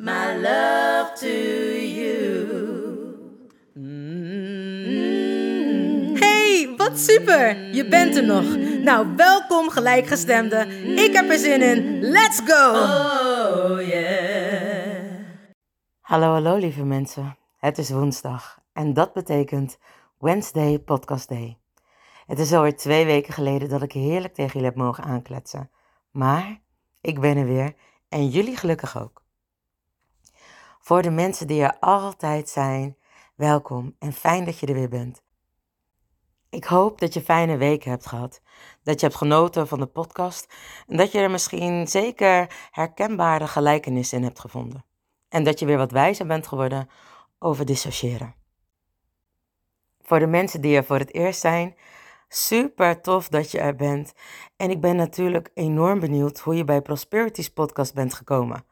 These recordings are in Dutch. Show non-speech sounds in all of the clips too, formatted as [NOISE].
my love to you. Hey, wat super! Je bent er nog. Nou, welkom gelijkgestemde. Ik heb er zin in. Let's go! Oh yeah. Hallo, hallo lieve mensen. Het is woensdag en dat betekent Wednesday Podcast Day. Het is alweer twee weken geleden dat ik heerlijk tegen jullie heb mogen aankletsen. Maar ik ben er weer en jullie gelukkig ook. Voor de mensen die er altijd zijn, welkom en fijn dat je er weer bent. Ik hoop dat je fijne weken hebt gehad, dat je hebt genoten van de podcast en dat je er misschien zeker herkenbare gelijkenissen in hebt gevonden. En dat je weer wat wijzer bent geworden over dissociëren. Voor de mensen die er voor het eerst zijn, super tof dat je er bent. En ik ben natuurlijk enorm benieuwd hoe je bij Prosperities podcast bent gekomen.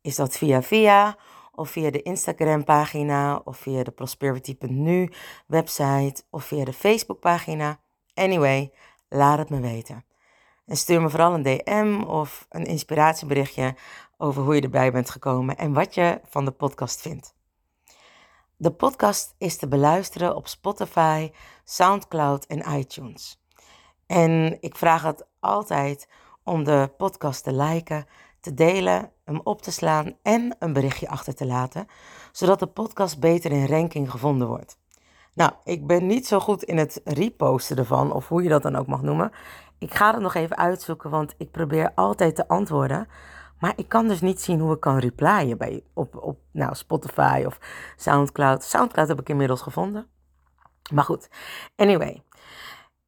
Is dat via via of via de Instagram pagina of via de prosperity.nu website of via de Facebook pagina? Anyway, laat het me weten. En stuur me vooral een DM of een inspiratieberichtje over hoe je erbij bent gekomen en wat je van de podcast vindt. De podcast is te beluisteren op Spotify, SoundCloud en iTunes. En ik vraag het altijd om de podcast te liken, te delen, hem op te slaan en een berichtje achter te laten, zodat de podcast beter in ranking gevonden wordt. Nou, ik ben niet zo goed in het reposten ervan, of hoe je dat dan ook mag noemen. Ik ga het nog even uitzoeken, want ik probeer altijd te antwoorden. Maar ik kan dus niet zien hoe ik kan replyen bij, op, op nou, Spotify of Soundcloud. Soundcloud heb ik inmiddels gevonden. Maar goed, anyway.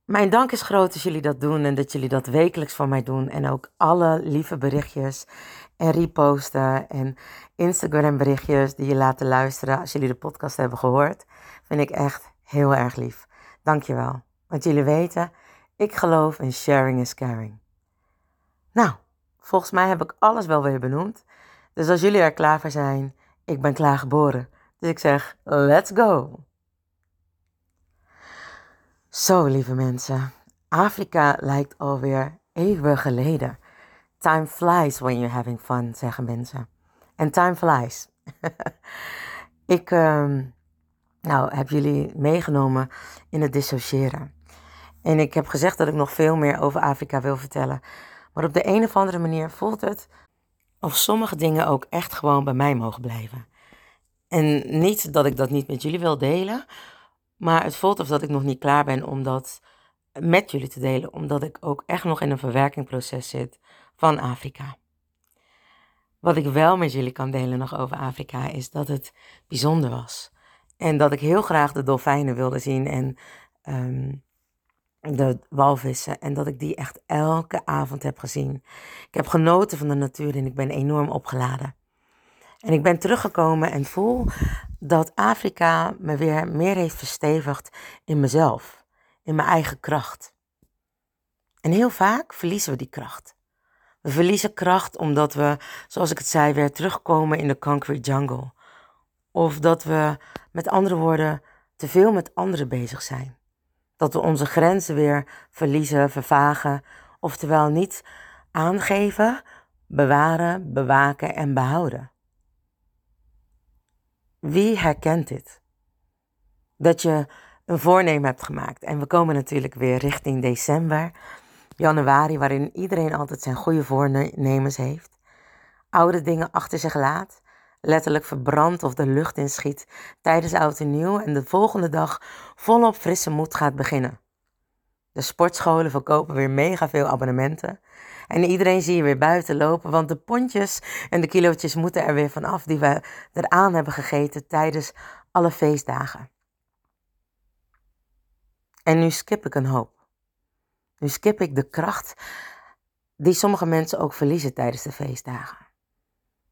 Mijn dank is groot als jullie dat doen en dat jullie dat wekelijks voor mij doen. En ook alle lieve berichtjes en reposten en Instagram berichtjes die je laten luisteren als jullie de podcast hebben gehoord. Vind ik echt heel erg lief. Dankjewel. Want jullie weten, ik geloof in sharing is caring. Nou, volgens mij heb ik alles wel weer benoemd. Dus als jullie er klaar voor zijn, ik ben klaar geboren. Dus ik zeg, let's go. Zo, lieve mensen. Afrika lijkt alweer eeuwen geleden. Time flies when you're having fun, zeggen mensen. En time flies. [LAUGHS] ik ehm, nou, heb jullie meegenomen in het dissociëren. En ik heb gezegd dat ik nog veel meer over Afrika wil vertellen. Maar op de een of andere manier voelt het of sommige dingen ook echt gewoon bij mij mogen blijven. En niet dat ik dat niet met jullie wil delen, maar het voelt of dat ik nog niet klaar ben om dat met jullie te delen, omdat ik ook echt nog in een verwerkingproces zit van Afrika. Wat ik wel met jullie kan delen nog over Afrika is dat het bijzonder was. En dat ik heel graag de dolfijnen wilde zien en ehm, de walvissen. En dat ik die echt elke avond heb gezien. Ik heb genoten van de natuur en ik ben enorm opgeladen. En ik ben teruggekomen en voel dat Afrika me weer meer heeft verstevigd in mezelf, in mijn eigen kracht. En heel vaak verliezen we die kracht. We verliezen kracht omdat we, zoals ik het zei, weer terugkomen in de concrete jungle. Of dat we, met andere woorden, te veel met anderen bezig zijn. Dat we onze grenzen weer verliezen, vervagen, oftewel niet aangeven, bewaren, bewaken en behouden. Wie herkent dit? Dat je een voornemen hebt gemaakt. En we komen natuurlijk weer richting december, januari, waarin iedereen altijd zijn goede voornemens heeft. Oude dingen achter zich laat. letterlijk verbrandt of de lucht inschiet tijdens oud en nieuw en de volgende dag volop frisse moed gaat beginnen. De sportscholen verkopen weer mega veel abonnementen. En iedereen zie je weer buiten lopen, want de pondjes en de kilootjes moeten er weer vanaf die we eraan hebben gegeten tijdens alle feestdagen. En nu skip ik een hoop. Nu skip ik de kracht die sommige mensen ook verliezen tijdens de feestdagen.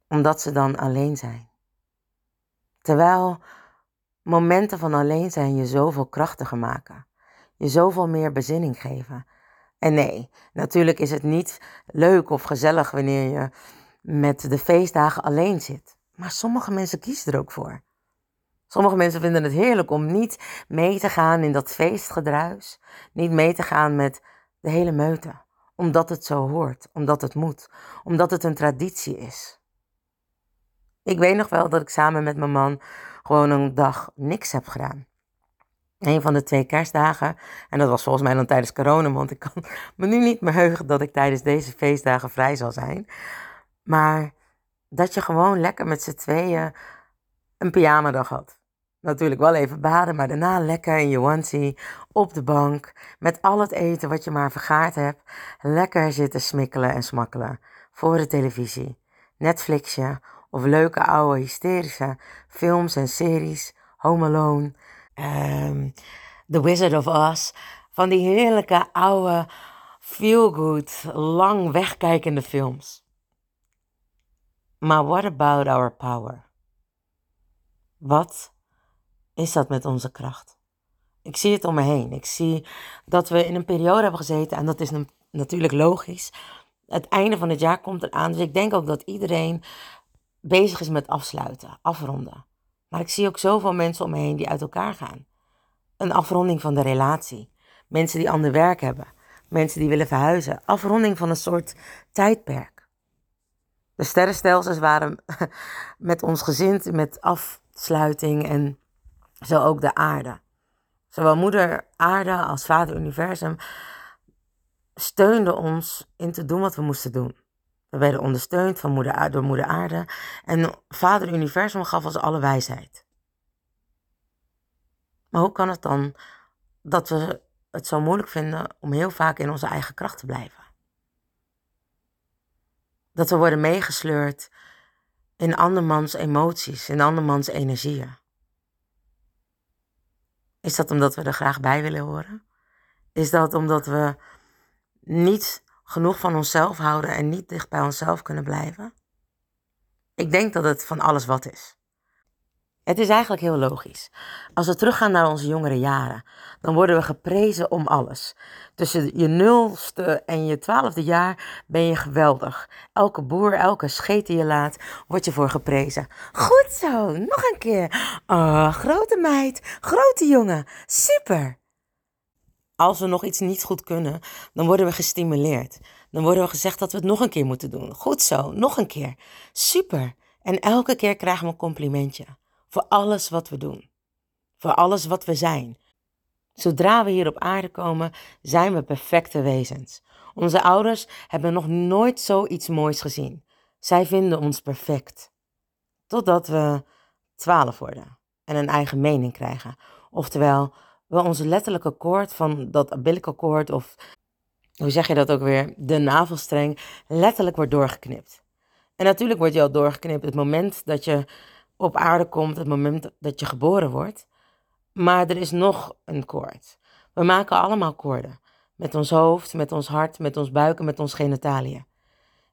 Omdat ze dan alleen zijn. Terwijl momenten van alleen zijn je zoveel krachtiger maken. Je zoveel meer bezinning geven. En nee, natuurlijk is het niet leuk of gezellig wanneer je met de feestdagen alleen zit. Maar sommige mensen kiezen er ook voor. Sommige mensen vinden het heerlijk om niet mee te gaan in dat feestgedruis. Niet mee te gaan met de hele meute. Omdat het zo hoort, omdat het moet, omdat het een traditie is. Ik weet nog wel dat ik samen met mijn man gewoon een dag niks heb gedaan. Een van de twee kerstdagen. En dat was volgens mij dan tijdens corona, want ik kan [LAUGHS] me nu niet meer heugen dat ik tijdens deze feestdagen vrij zal zijn. Maar dat je gewoon lekker met z'n tweeën een pyjamadag had. Natuurlijk wel even baden, maar daarna lekker in je onesie op de bank. Met al het eten wat je maar vergaard hebt. Lekker zitten smikkelen en smakkelen. Voor de televisie. Netflixje of leuke oude hysterische films en series. Home Alone. Um, The Wizard of Oz. Van die heerlijke oude feel-good, lang wegkijkende films. Maar what about our power? Wat is dat met onze kracht? Ik zie het om me heen. Ik zie dat we in een periode hebben gezeten en dat is natuurlijk logisch. Het einde van het jaar komt eraan, dus ik denk ook dat iedereen bezig is met afsluiten, afronden. Maar ik zie ook zoveel mensen om me heen die uit elkaar gaan. Een afronding van de relatie. Mensen die ander werk hebben. Mensen die willen verhuizen. Afronding van een soort tijdperk. De sterrenstelsels waren [LAUGHS] met ons gezind met afsluiting en zo ook de aarde. Zowel moeder aarde als vader universum steunden ons in te doen wat we moesten doen. We werden ondersteund van moeder, door moeder aarde en vader universum gaf ons alle wijsheid. Maar hoe kan het dan dat we het zo moeilijk vinden om heel vaak in onze eigen kracht te blijven? Dat we worden meegesleurd in andermans emoties, in andermans energieën. Is dat omdat we er graag bij willen horen? Is dat omdat we niet genoeg van onszelf houden en niet dicht bij onszelf kunnen blijven? Ik denk dat het van alles wat is. Het is eigenlijk heel logisch. Als we teruggaan naar onze jongere jaren, dan worden we geprezen om alles. Tussen je nulste en je twaalfde jaar ben je geweldig. Elke boer, elke scheet die je laat, wordt je voor geprezen. Goed zo, nog een keer. Oh, grote meid, grote jongen, super. Als we nog iets niet goed kunnen, dan worden we gestimuleerd. Dan worden we gezegd dat we het nog een keer moeten doen. Goed zo, nog een keer. Super. En elke keer krijgen we een complimentje. Voor alles wat we doen. Voor alles wat we zijn. Zodra we hier op aarde komen, zijn we perfecte wezens. Onze ouders hebben nog nooit zoiets moois gezien. Zij vinden ons perfect. Totdat we twaalf worden en een eigen mening krijgen. Oftewel, we onze letterlijke koord van dat umbilical koord of hoe zeg je dat ook weer, de navelstreng, letterlijk wordt doorgeknipt. En natuurlijk wordt je al doorgeknipt het moment dat je op aarde komt, het moment dat je geboren wordt. Maar er is nog een koord. We maken allemaal koorden. Met ons hoofd, met ons hart, met ons buik en met ons genitaliën.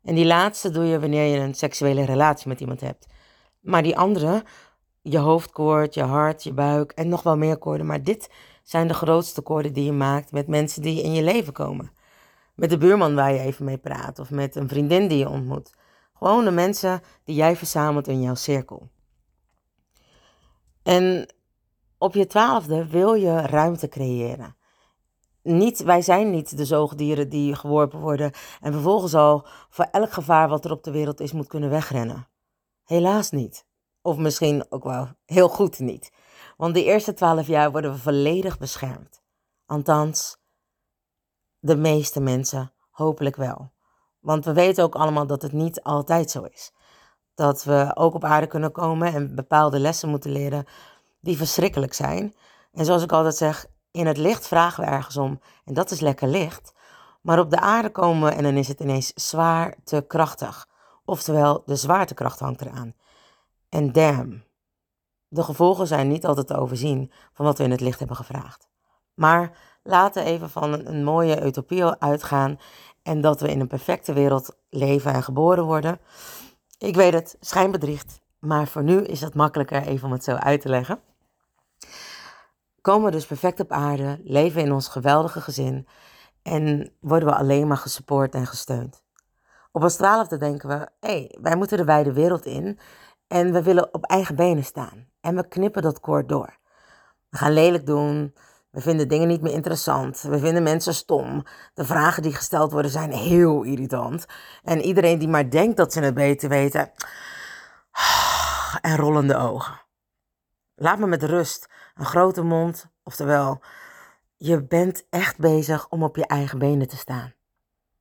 En die laatste doe je wanneer je een seksuele relatie met iemand hebt. Maar die andere, je hoofdkoord, je hart, je buik en nog wel meer koorden. Maar dit zijn de grootste koorden die je maakt met mensen die in je leven komen. Met de buurman waar je even mee praat of met een vriendin die je ontmoet. Gewoon de mensen die jij verzamelt in jouw cirkel. En op je twaalfde wil je ruimte creëren. Niet, wij zijn niet de zoogdieren die geworpen worden en vervolgens al voor elk gevaar wat er op de wereld is moet kunnen wegrennen. Helaas niet. Of misschien ook wel heel goed niet. Want de eerste twaalf jaar worden we volledig beschermd. Althans, de meeste mensen hopelijk wel. Want we weten ook allemaal dat het niet altijd zo is. Dat we ook op aarde kunnen komen en bepaalde lessen moeten leren die verschrikkelijk zijn. En zoals ik altijd zeg, in het licht vragen we ergens om. En dat is lekker licht. Maar op de aarde komen en dan is het ineens zwaar te krachtig. Oftewel, de zwaartekracht hangt eraan. En damn, de gevolgen zijn niet altijd te overzien van wat we in het licht hebben gevraagd. Maar laten we even van een, mooie utopie uitgaan en dat we in een perfecte wereld leven en geboren worden. Ik weet het, schijnbedriegt, maar voor nu is het makkelijker even om het zo uit te leggen. Komen we dus perfect op aarde, leven in ons geweldige gezin en worden we alleen maar gesupport en gesteund. Op ons twaalfde denken we, hé, hey, wij moeten de wijde wereld in en we willen op eigen benen staan. En we knippen dat koord door. We gaan lelijk doen, we vinden dingen niet meer interessant. We vinden mensen stom. De vragen die gesteld worden zijn heel irritant. En iedereen die maar denkt dat ze het beter weten. En rollende ogen. Laat me met rust. Een grote mond. Oftewel, je bent echt bezig om op je eigen benen te staan.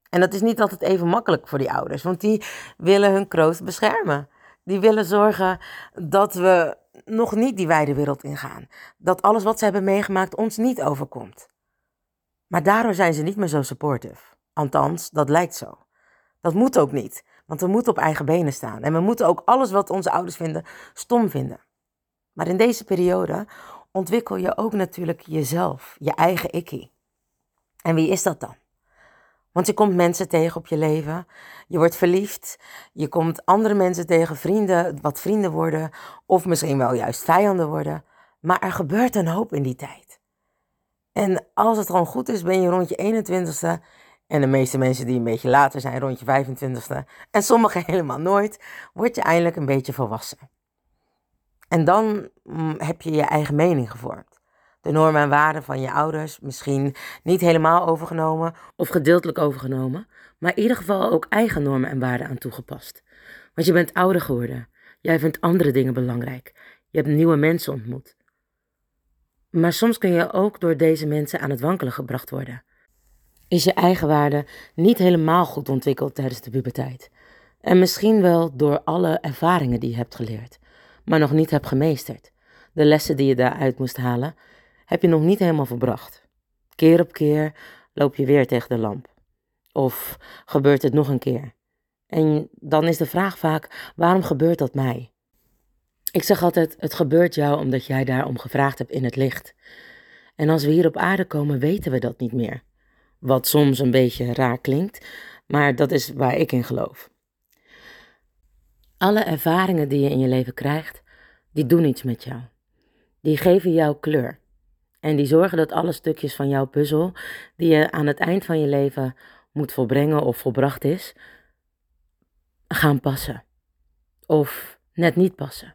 En dat is niet altijd even makkelijk voor die ouders, want die willen hun kroost beschermen. Die willen zorgen dat we nog niet die wijde wereld ingaan. Dat alles wat ze hebben meegemaakt ons niet overkomt. Maar daardoor zijn ze niet meer zo supportive. Althans, dat lijkt zo. Dat moet ook niet, want we moeten op eigen benen staan. En we moeten ook alles wat onze ouders vinden stom vinden. Maar in deze periode ontwikkel je ook natuurlijk jezelf, je eigen ikkie. En wie is dat dan? Want je komt mensen tegen op je leven. Je wordt verliefd. Je komt andere mensen tegen, vrienden, wat vrienden worden. Of misschien wel juist vijanden worden. Maar er gebeurt een hoop in die tijd. En als het gewoon goed is, ben je rond je 21ste. En de meeste mensen die een beetje later zijn, rond je 25ste. En sommigen [LAUGHS] helemaal nooit. Word je eindelijk een beetje volwassen. En dan mm, heb je je eigen mening gevormd de normen en waarden van je ouders misschien niet helemaal overgenomen of gedeeltelijk overgenomen, maar in ieder geval ook eigen normen en waarden aan toegepast. Want je bent ouder geworden. Jij vindt andere dingen belangrijk. Je hebt nieuwe mensen ontmoet. Maar soms kun je ook door deze mensen aan het wankelen gebracht worden. Is je eigen waarde niet helemaal goed ontwikkeld tijdens de puberteit? En misschien wel door alle ervaringen die je hebt geleerd, maar nog niet hebt gemeesterd. De lessen die je daaruit moest halen heb je nog niet helemaal verbracht. Keer op keer loop je weer tegen de lamp. Of gebeurt het nog een keer? En dan is de vraag vaak: waarom gebeurt dat mij? Ik zeg altijd: het gebeurt jou omdat jij daarom gevraagd hebt in het licht. En als we hier op aarde komen, weten we dat niet meer. Wat soms een beetje raar klinkt, maar dat is waar ik in geloof. Alle ervaringen die je in je leven krijgt, die doen iets met jou. Die geven jou kleur. En die zorgen dat alle stukjes van jouw puzzel, die je aan het eind van je leven moet volbrengen of volbracht is, gaan passen. Of net niet passen.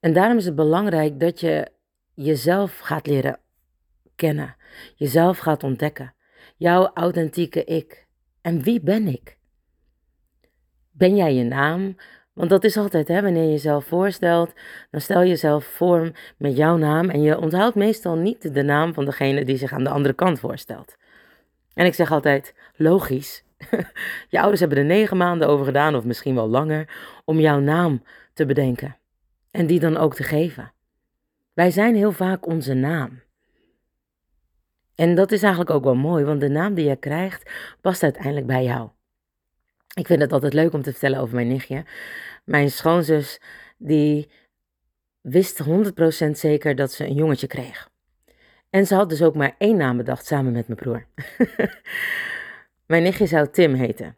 En daarom is het belangrijk dat je jezelf gaat leren kennen, jezelf gaat ontdekken, jouw authentieke ik. En wie ben ik? Ben jij je naam? Want dat is altijd, hè, wanneer je jezelf voorstelt, dan stel je jezelf voor met jouw naam en je onthoudt meestal niet de naam van degene die zich aan de andere kant voorstelt. En ik zeg altijd, logisch. [LAUGHS] je ouders hebben er negen maanden over gedaan, of misschien wel langer, om jouw naam te bedenken. En die dan ook te geven. Wij zijn heel vaak onze naam. En dat is eigenlijk ook wel mooi, want de naam die je krijgt past uiteindelijk bij jou. Ik vind het altijd leuk om te vertellen over mijn nichtje. Mijn schoonzus, die wist 100% zeker dat ze een jongetje kreeg. En ze had dus ook maar één naam bedacht samen met mijn broer. [LAUGHS] mijn nichtje zou Tim heten.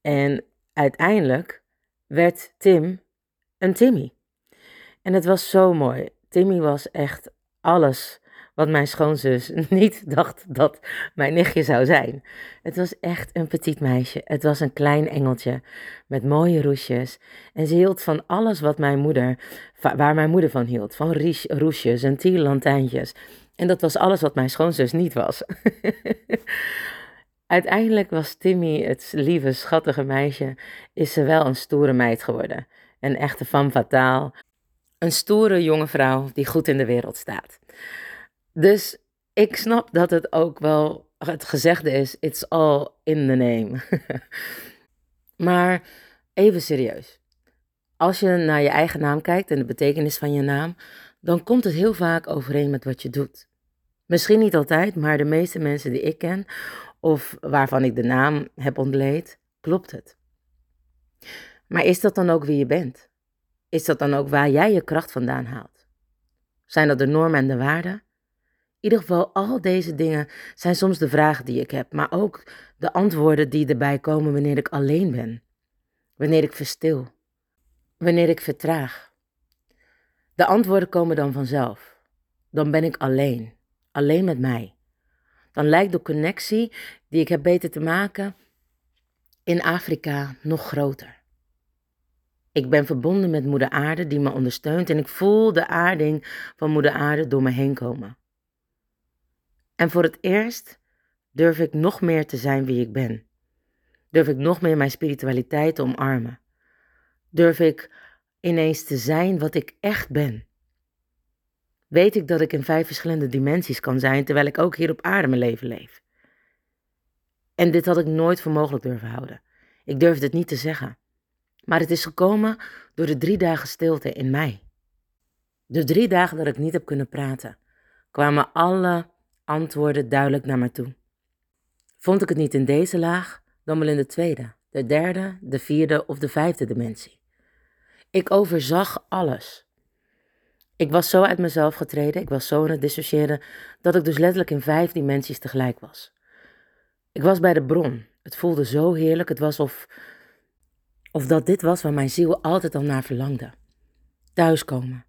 En uiteindelijk werd Tim een Timmy. En het was zo mooi. Timmy was echt alles wat mijn schoonzus [LAUGHS] niet dacht dat mijn nichtje zou zijn. Het was echt een petit meisje. Het was een klein engeltje met mooie roesjes. En ze hield van alles wat mijn moeder, waar mijn moeder van hield. Van roesjes en tierlantijntjes. En dat was alles wat mijn schoonzus niet was. [LAUGHS] Uiteindelijk was Timmy, het lieve, schattige meisje, is ze wel een stoere meid geworden. Een echte femme fatale. Een stoere jonge vrouw die goed in de wereld staat. Dus ik snap dat het ook wel het gezegde is: it's all in the name. [LAUGHS] maar Even serieus. Als je naar je eigen naam kijkt en de betekenis van je naam, dan komt het heel vaak overeen met wat je doet. Misschien niet altijd, maar de meeste mensen die ik ken, of waarvan ik de naam heb ontleed, klopt het. Maar is dat dan ook wie je bent? Is dat dan ook waar jij je kracht vandaan haalt? Zijn dat de normen en de waarden? In ieder geval, al deze dingen zijn soms de vragen die ik heb, maar ook de antwoorden die erbij komen wanneer ik alleen ben, wanneer ik verstil, wanneer ik vertraag. De antwoorden komen dan vanzelf. Dan ben ik alleen, alleen met mij. Dan lijkt de connectie die ik heb beter te maken in Afrika nog groter. Ik ben verbonden met Moeder Aarde die me ondersteunt en ik voel de aarding van Moeder Aarde door me heen komen. En voor het eerst durf ik nog meer te zijn wie ik ben. Durf ik nog meer mijn spiritualiteit te omarmen. Durf ik ineens te zijn wat ik echt ben. Weet ik dat ik in vijf verschillende dimensies kan zijn terwijl ik ook hier op aarde mijn leven leef. En dit had ik nooit voor mogelijk durven houden. Ik durfde het niet te zeggen. Maar het is gekomen door de drie dagen stilte in mij. De drie dagen dat ik niet heb kunnen praten, kwamen alle antwoorden duidelijk naar me toe. Vond ik het niet in deze laag, dan wel in de tweede, de derde, de vierde of de vijfde dimensie. Ik overzag alles. Ik was zo uit mezelf getreden, ik was zo aan het dissociëren, dat ik dus letterlijk in vijf dimensies tegelijk was. Ik was bij de bron. Het voelde zo heerlijk. Het was of of dat dit was waar mijn ziel altijd al naar verlangde. Thuiskomen,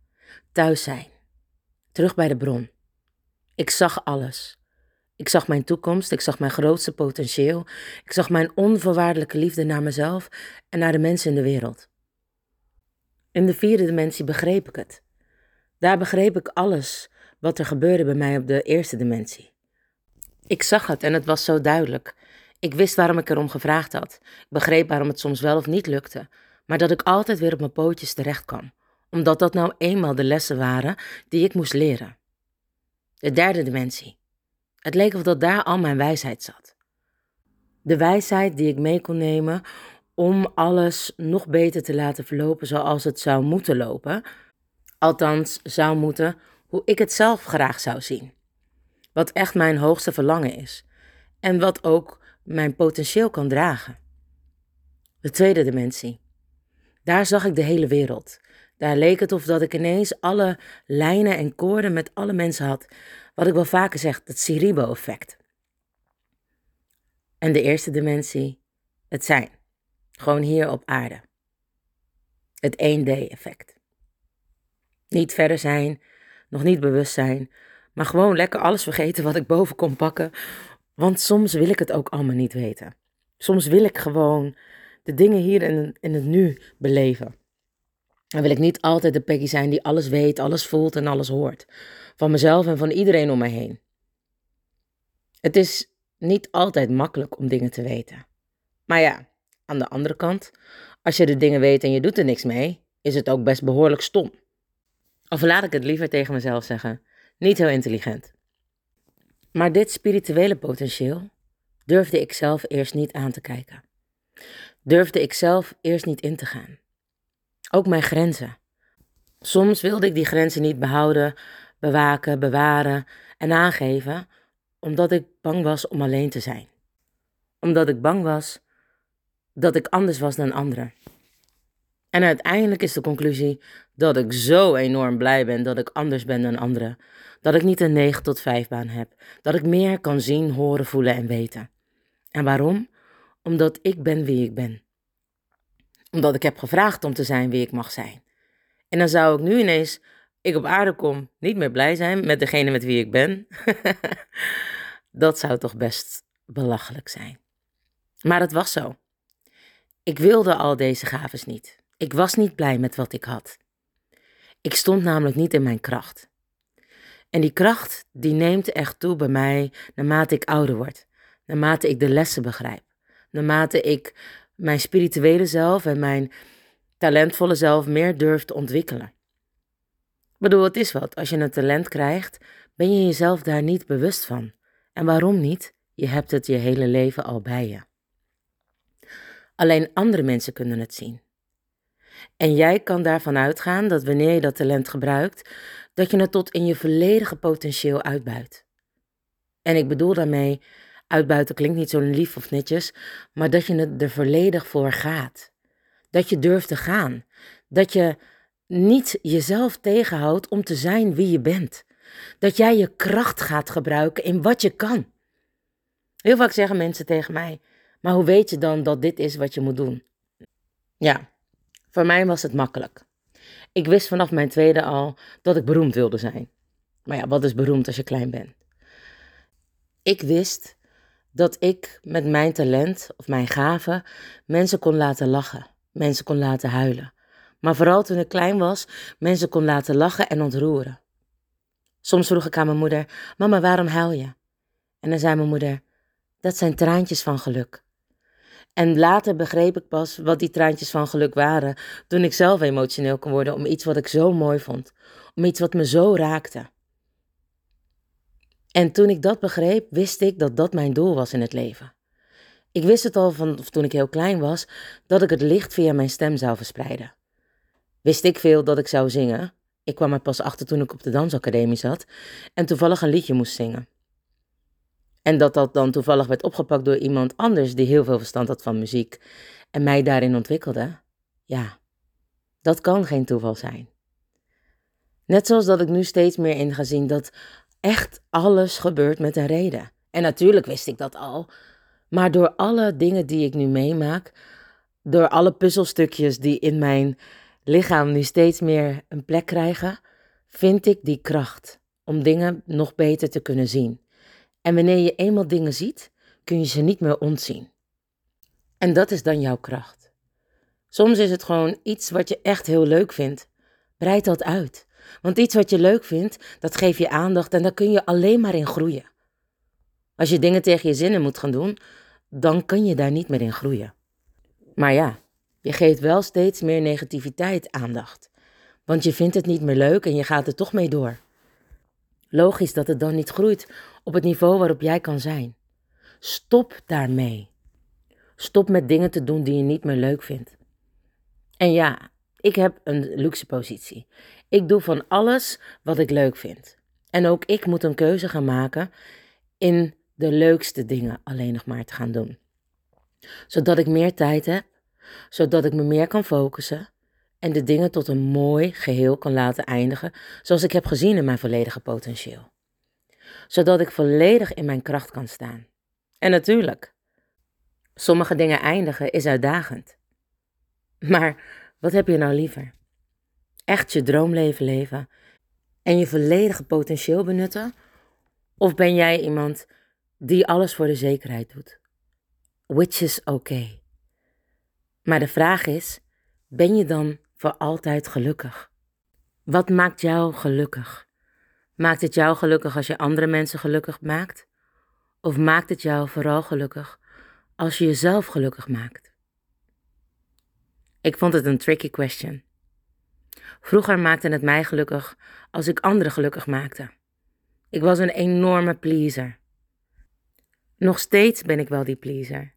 thuis zijn, terug bij de bron. Ik zag alles. Ik zag mijn toekomst, ik zag mijn grootste potentieel, ik zag mijn onvoorwaardelijke liefde naar mezelf en naar de mensen in de wereld. In de vierde dimensie begreep ik het. Daar begreep ik alles wat er gebeurde bij mij op de eerste dimensie. Ik zag het en het was zo duidelijk. Ik wist waarom ik erom gevraagd had. Ik begreep waarom het soms wel of niet lukte. Maar dat ik altijd weer op mijn pootjes terecht kwam. Omdat dat nou eenmaal de lessen waren die ik moest leren. De derde dimensie. Het leek of dat daar al mijn wijsheid zat. De wijsheid die ik mee kon nemen om alles nog beter te laten verlopen zoals het zou moeten lopen. Althans, zou moeten hoe ik het zelf graag zou zien. Wat echt mijn hoogste verlangen is. En wat ook mijn potentieel kan dragen. De tweede dimensie. Daar zag ik de hele wereld. Daar leek het of dat ik ineens alle lijnen en koorden met alle mensen had. Wat ik wel vaker zeg, het Siribo-effect. En de eerste dimensie, het zijn. Gewoon hier op aarde. Het 1D-effect. Niet verder zijn, nog niet bewust zijn, maar gewoon lekker alles vergeten wat ik boven kon pakken, want soms wil ik het ook allemaal niet weten. Soms wil ik gewoon de dingen hier in, in het nu beleven. Dan wil ik niet altijd de Peggy zijn die alles weet, alles voelt en alles hoort. Van mezelf en van iedereen om mij heen. Het is niet altijd makkelijk om dingen te weten. Maar ja, aan de andere kant, als je de dingen weet en je doet er niks mee, is het ook best behoorlijk stom. Of laat ik het liever tegen mezelf zeggen, niet heel intelligent. Maar dit spirituele potentieel durfde ik zelf eerst niet aan te kijken. Durfde ik zelf eerst niet in te gaan. Ook mijn grenzen. Soms wilde ik die grenzen niet behouden, bewaken, bewaren en aangeven, omdat ik bang was om alleen te zijn. Omdat ik bang was dat ik anders was dan anderen. En uiteindelijk is de conclusie dat ik zo enorm blij ben dat ik anders ben dan anderen. Dat ik niet een 9 tot 5 baan heb. Dat ik meer kan zien, horen, voelen en weten. En waarom? Omdat ik ben wie ik ben. Omdat ik heb gevraagd om te zijn wie ik mag zijn. En dan zou ik nu ineens, ik op aarde kom, niet meer blij zijn met degene met wie ik ben. [LAUGHS] dat zou toch best belachelijk zijn. Maar het was zo. Ik wilde al deze gaves niet. Ik was niet blij met wat ik had. Ik stond namelijk niet in mijn kracht. En die kracht die neemt echt toe bij mij naarmate ik ouder word, naarmate ik de lessen begrijp, naarmate ik mijn spirituele zelf en mijn talentvolle zelf meer durf te ontwikkelen. Ik bedoel, het is wat, als je een talent krijgt, ben je jezelf daar niet bewust van. En waarom niet? Je hebt het je hele leven al bij je. Alleen andere mensen kunnen het zien. En jij kan daarvan uitgaan dat wanneer je dat talent gebruikt, dat je het tot in je volledige potentieel uitbuit. En ik bedoel daarmee, uitbuiten klinkt niet zo lief of netjes, maar dat je het er volledig voor gaat. Dat je durft te gaan. Dat je niet jezelf tegenhoudt om te zijn wie je bent. Dat jij je kracht gaat gebruiken in wat je kan. Heel vaak zeggen mensen tegen mij: Maar hoe weet je dan dat dit is wat je moet doen? Ja, voor mij was het makkelijk. Ik wist vanaf mijn tweede al dat ik beroemd wilde zijn. Maar ja, wat is beroemd als je klein bent? Ik wist dat ik met mijn talent of mijn gave mensen kon laten lachen, mensen kon laten huilen. Maar vooral toen ik klein was, mensen kon laten lachen en ontroeren. Soms vroeg ik aan mijn moeder: Mama, waarom huil je? En dan zei mijn moeder: Dat zijn traantjes van geluk. En later begreep ik pas wat die traantjes van geluk waren, toen ik zelf emotioneel kon worden om iets wat ik zo mooi vond, om iets wat me zo raakte. En toen ik dat begreep, wist ik dat dat mijn doel was in het leven. Ik wist het al van toen ik heel klein was, dat ik het licht via mijn stem zou verspreiden. Wist ik veel dat ik zou zingen? Ik kwam er pas achter toen ik op de dansacademie zat en toevallig een liedje moest zingen. En dat dat dan toevallig werd opgepakt door iemand anders die heel veel verstand had van muziek en mij daarin ontwikkelde. Ja, dat kan geen toeval zijn. Net zoals dat ik nu steeds meer in ga zien dat echt alles gebeurt met een reden. En natuurlijk wist ik dat al, maar door alle dingen die ik nu meemaak, door alle puzzelstukjes die in mijn lichaam nu steeds meer een plek krijgen, vind ik die kracht om dingen nog beter te kunnen zien. En wanneer je eenmaal dingen ziet, kun je ze niet meer ontzien. En dat is dan jouw kracht. Soms is het gewoon iets wat je echt heel leuk vindt. Breid dat uit. Want iets wat je leuk vindt, dat geeft je aandacht en daar kun je alleen maar in groeien. Als je dingen tegen je zinnen moet gaan doen, dan kun je daar niet meer in groeien. Maar ja, je geeft wel steeds meer negativiteit aandacht. Want je vindt het niet meer leuk en je gaat er toch mee door. Logisch dat het dan niet groeit op het niveau waarop jij kan zijn. Stop daarmee. Stop met dingen te doen die je niet meer leuk vindt. En ja, ik heb een luxe positie. Ik doe van alles wat ik leuk vind. En ook ik moet een keuze gaan maken in de leukste dingen alleen nog maar te gaan doen. Zodat ik meer tijd heb, zodat ik me meer kan focussen en de dingen tot een mooi geheel kan laten eindigen, zoals ik heb gezien in mijn volledige potentieel. Zodat ik volledig in mijn kracht kan staan. En natuurlijk, sommige dingen eindigen is uitdagend. Maar wat heb je nou liever? Echt je droomleven leven en je volledige potentieel benutten? Of ben jij iemand die alles voor de zekerheid doet? Which is okay. Maar de vraag is: ben je dan voor altijd gelukkig? Wat maakt jou gelukkig? Maakt het jou gelukkig als je andere mensen gelukkig maakt? Of maakt het jou vooral gelukkig als je jezelf gelukkig maakt? Ik vond het een tricky question. Vroeger maakte het mij gelukkig als ik anderen gelukkig maakte. Ik was een enorme pleaser. Nog steeds ben ik wel die pleaser,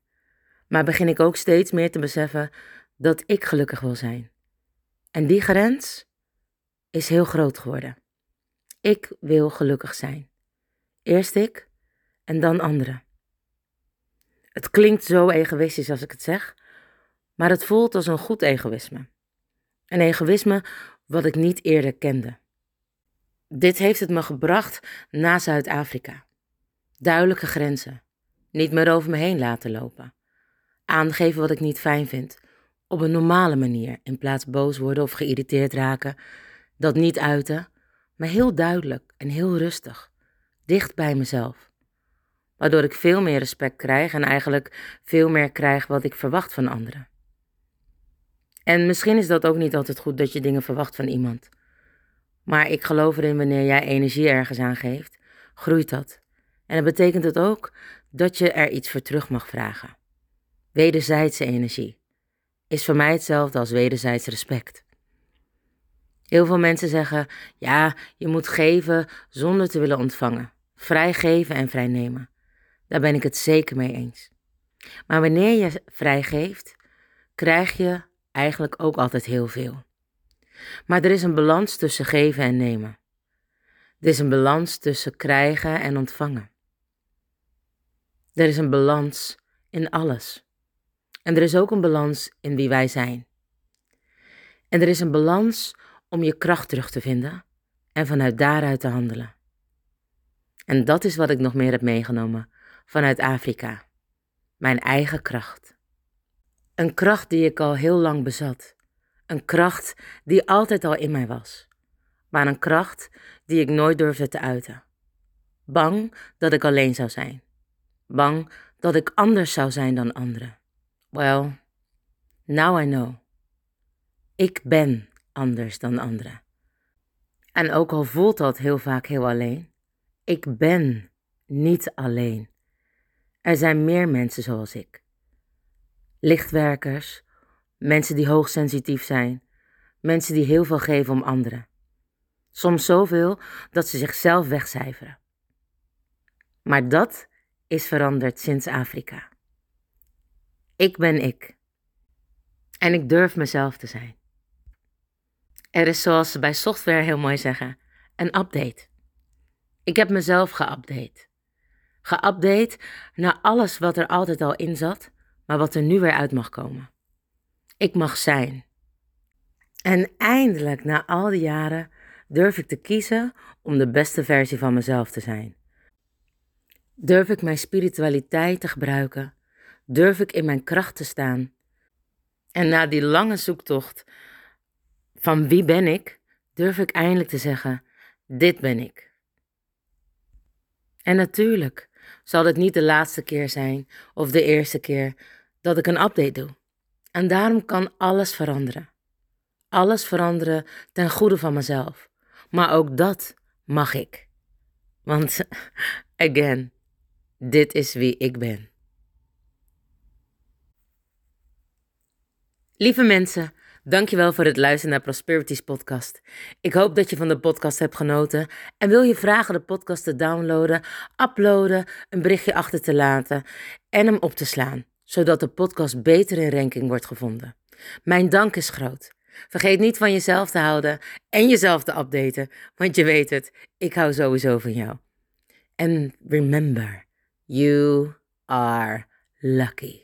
maar begin ik ook steeds meer te beseffen dat ik gelukkig wil zijn. En die grens is heel groot geworden. Ik wil gelukkig zijn. Eerst ik en dan anderen. Het klinkt zo egoïstisch als ik het zeg, maar het voelt als een goed egoïsme. Een egoïsme wat ik niet eerder kende. Dit heeft het me gebracht na Zuid-Afrika. Duidelijke grenzen. Niet meer over me heen laten lopen. Aangeven wat ik niet fijn vind. Op een normale manier, in plaats boos worden of geïrriteerd raken. Dat niet uiten, maar heel duidelijk en heel rustig. Dicht bij mezelf. Waardoor ik veel meer respect krijg en eigenlijk veel meer krijg wat ik verwacht van anderen. En misschien is dat ook niet altijd goed dat je dingen verwacht van iemand. Maar ik geloof erin wanneer jij energie ergens aan geeft, groeit dat. En dat betekent het ook dat je er iets voor terug mag vragen. Wederzijdse energie is voor mij hetzelfde als wederzijds respect. Heel veel mensen zeggen: ja, je moet geven zonder te willen ontvangen. Vrij geven en vrij nemen. Daar ben ik het zeker mee eens. Maar wanneer je vrij geeft, krijg je eigenlijk ook altijd heel veel. Maar er is een balans tussen geven en nemen. Er is een balans tussen krijgen en ontvangen. Er is een balans in alles. En er is ook een balans in wie wij zijn. En er is een balans om je kracht terug te vinden en vanuit daaruit te handelen. En dat is wat ik nog meer heb meegenomen vanuit Afrika. Mijn eigen kracht. Een kracht die ik al heel lang bezat. Een kracht die altijd al in mij was. Maar een kracht die ik nooit durfde te uiten. Bang dat ik alleen zou zijn. Bang dat ik anders zou zijn dan anderen. Well, now I know. Ik ben anders dan anderen. En ook al voelt dat heel vaak heel alleen, ik ben niet alleen. Er zijn meer mensen zoals ik. Lichtwerkers, mensen die hoogsensitief zijn, mensen die heel veel geven om anderen. Soms zoveel dat ze zichzelf wegcijferen. Maar dat is veranderd sinds Afrika. Ik ben ik. En ik durf mezelf te zijn. Er is zoals ze bij software heel mooi zeggen, een update. Ik heb mezelf geupdate. Geupdate naar alles wat er altijd al in zat, maar wat er nu weer uit mag komen. Ik mag zijn. En eindelijk, na al die jaren, durf ik te kiezen om de beste versie van mezelf te zijn. Durf ik mijn spiritualiteit te gebruiken? Durf ik in mijn kracht te staan? En na die lange zoektocht van wie ben ik, durf ik eindelijk te zeggen: dit ben ik. En natuurlijk zal het niet de laatste keer zijn of de eerste keer dat ik een update doe. En daarom kan alles veranderen. Alles veranderen ten goede van mezelf. Maar ook dat mag ik. Want, [LAUGHS] again, dit is wie ik ben. Lieve mensen, dankjewel voor het luisteren naar Prosperities podcast. Ik hoop dat je van de podcast hebt genoten en wil je vragen de podcast te downloaden, uploaden, een berichtje achter te laten en hem op te slaan, zodat de podcast beter in ranking wordt gevonden. Mijn dank is groot. Vergeet niet van jezelf te houden en jezelf te updaten, want je weet het, ik hou sowieso van jou. En remember, you are lucky.